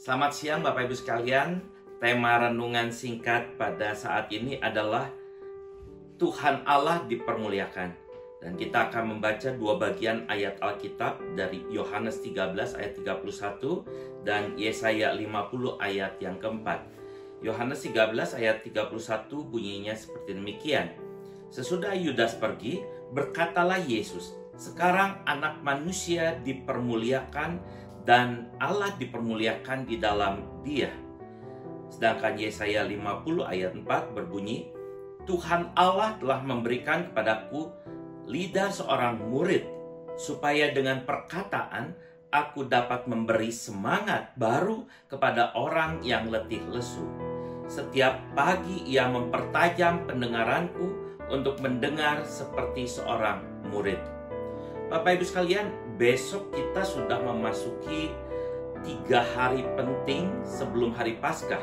Selamat siang Bapak Ibu sekalian. Tema renungan singkat pada saat ini adalah Tuhan Allah dipermuliakan. Dan kita akan membaca dua bagian ayat Alkitab dari Yohanes 13 ayat 31 dan Yesaya 50 ayat yang keempat. Yohanes 13 ayat 31 bunyinya seperti demikian. Sesudah Yudas pergi, berkatalah Yesus, sekarang anak manusia dipermuliakan dan Allah dipermuliakan di dalam dia. Sedangkan Yesaya 50 ayat 4 berbunyi, Tuhan Allah telah memberikan kepadaku lidah seorang murid, supaya dengan perkataan aku dapat memberi semangat baru kepada orang yang letih lesu. Setiap pagi ia mempertajam pendengaranku untuk mendengar seperti seorang murid. Bapak Ibu sekalian, besok kita sudah memasuki tiga hari penting sebelum hari Paskah,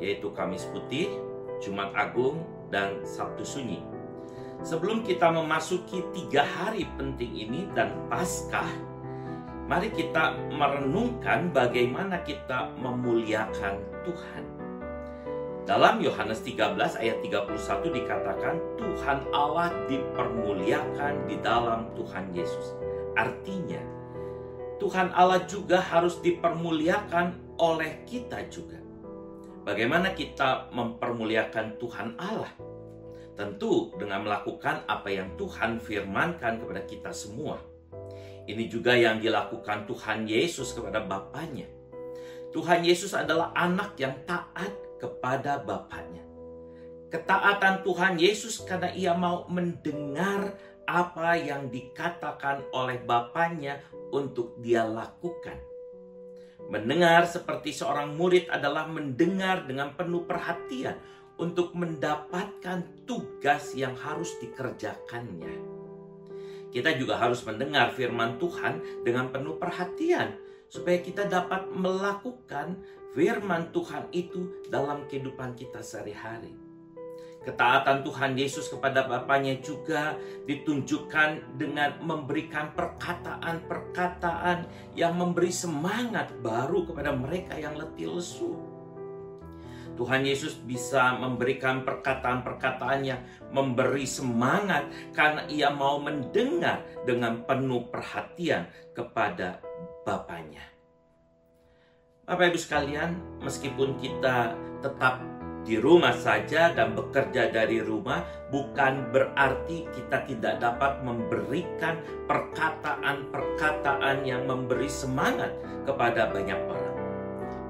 yaitu Kamis Putih, Jumat Agung, dan Sabtu Sunyi. Sebelum kita memasuki tiga hari penting ini dan Paskah, mari kita merenungkan bagaimana kita memuliakan Tuhan. Dalam Yohanes 13 ayat 31 dikatakan Tuhan Allah dipermuliakan di dalam Tuhan Yesus. Artinya Tuhan Allah juga harus dipermuliakan oleh kita juga. Bagaimana kita mempermuliakan Tuhan Allah? Tentu dengan melakukan apa yang Tuhan firmankan kepada kita semua. Ini juga yang dilakukan Tuhan Yesus kepada Bapaknya. Tuhan Yesus adalah anak yang taat kepada Bapaknya. Ketaatan Tuhan Yesus karena ia mau mendengar apa yang dikatakan oleh Bapaknya untuk dia lakukan. Mendengar seperti seorang murid adalah mendengar dengan penuh perhatian untuk mendapatkan tugas yang harus dikerjakannya. Kita juga harus mendengar firman Tuhan dengan penuh perhatian supaya kita dapat melakukan firman Tuhan itu dalam kehidupan kita sehari-hari. Ketaatan Tuhan Yesus kepada Bapaknya juga ditunjukkan dengan memberikan perkataan-perkataan yang memberi semangat baru kepada mereka yang letih lesu. Tuhan Yesus bisa memberikan perkataan-perkataan yang memberi semangat karena ia mau mendengar dengan penuh perhatian kepada Bapaknya. Bapak Ibu sekalian, meskipun kita tetap di rumah saja dan bekerja dari rumah, bukan berarti kita tidak dapat memberikan perkataan-perkataan yang memberi semangat kepada banyak orang.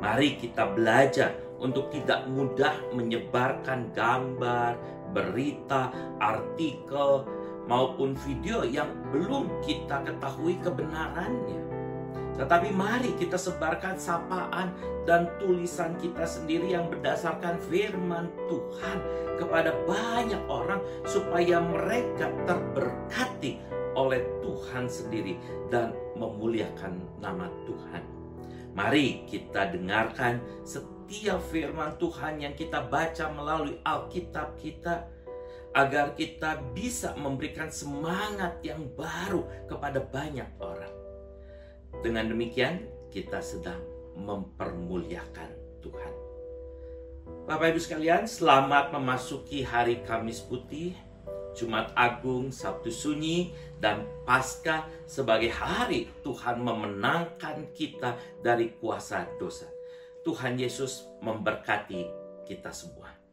Mari kita belajar untuk tidak mudah menyebarkan gambar, berita, artikel, maupun video yang belum kita ketahui kebenarannya tetapi mari kita sebarkan sapaan dan tulisan kita sendiri yang berdasarkan firman Tuhan kepada banyak orang supaya mereka terberkati oleh Tuhan sendiri dan memuliakan nama Tuhan. Mari kita dengarkan setiap firman Tuhan yang kita baca melalui Alkitab kita agar kita bisa memberikan semangat yang baru kepada banyak orang. Dengan demikian, kita sedang mempermuliakan Tuhan. Bapak Ibu sekalian, selamat memasuki hari Kamis Putih, Jumat Agung, Sabtu Sunyi, dan Paskah sebagai hari Tuhan memenangkan kita dari kuasa dosa. Tuhan Yesus memberkati kita semua.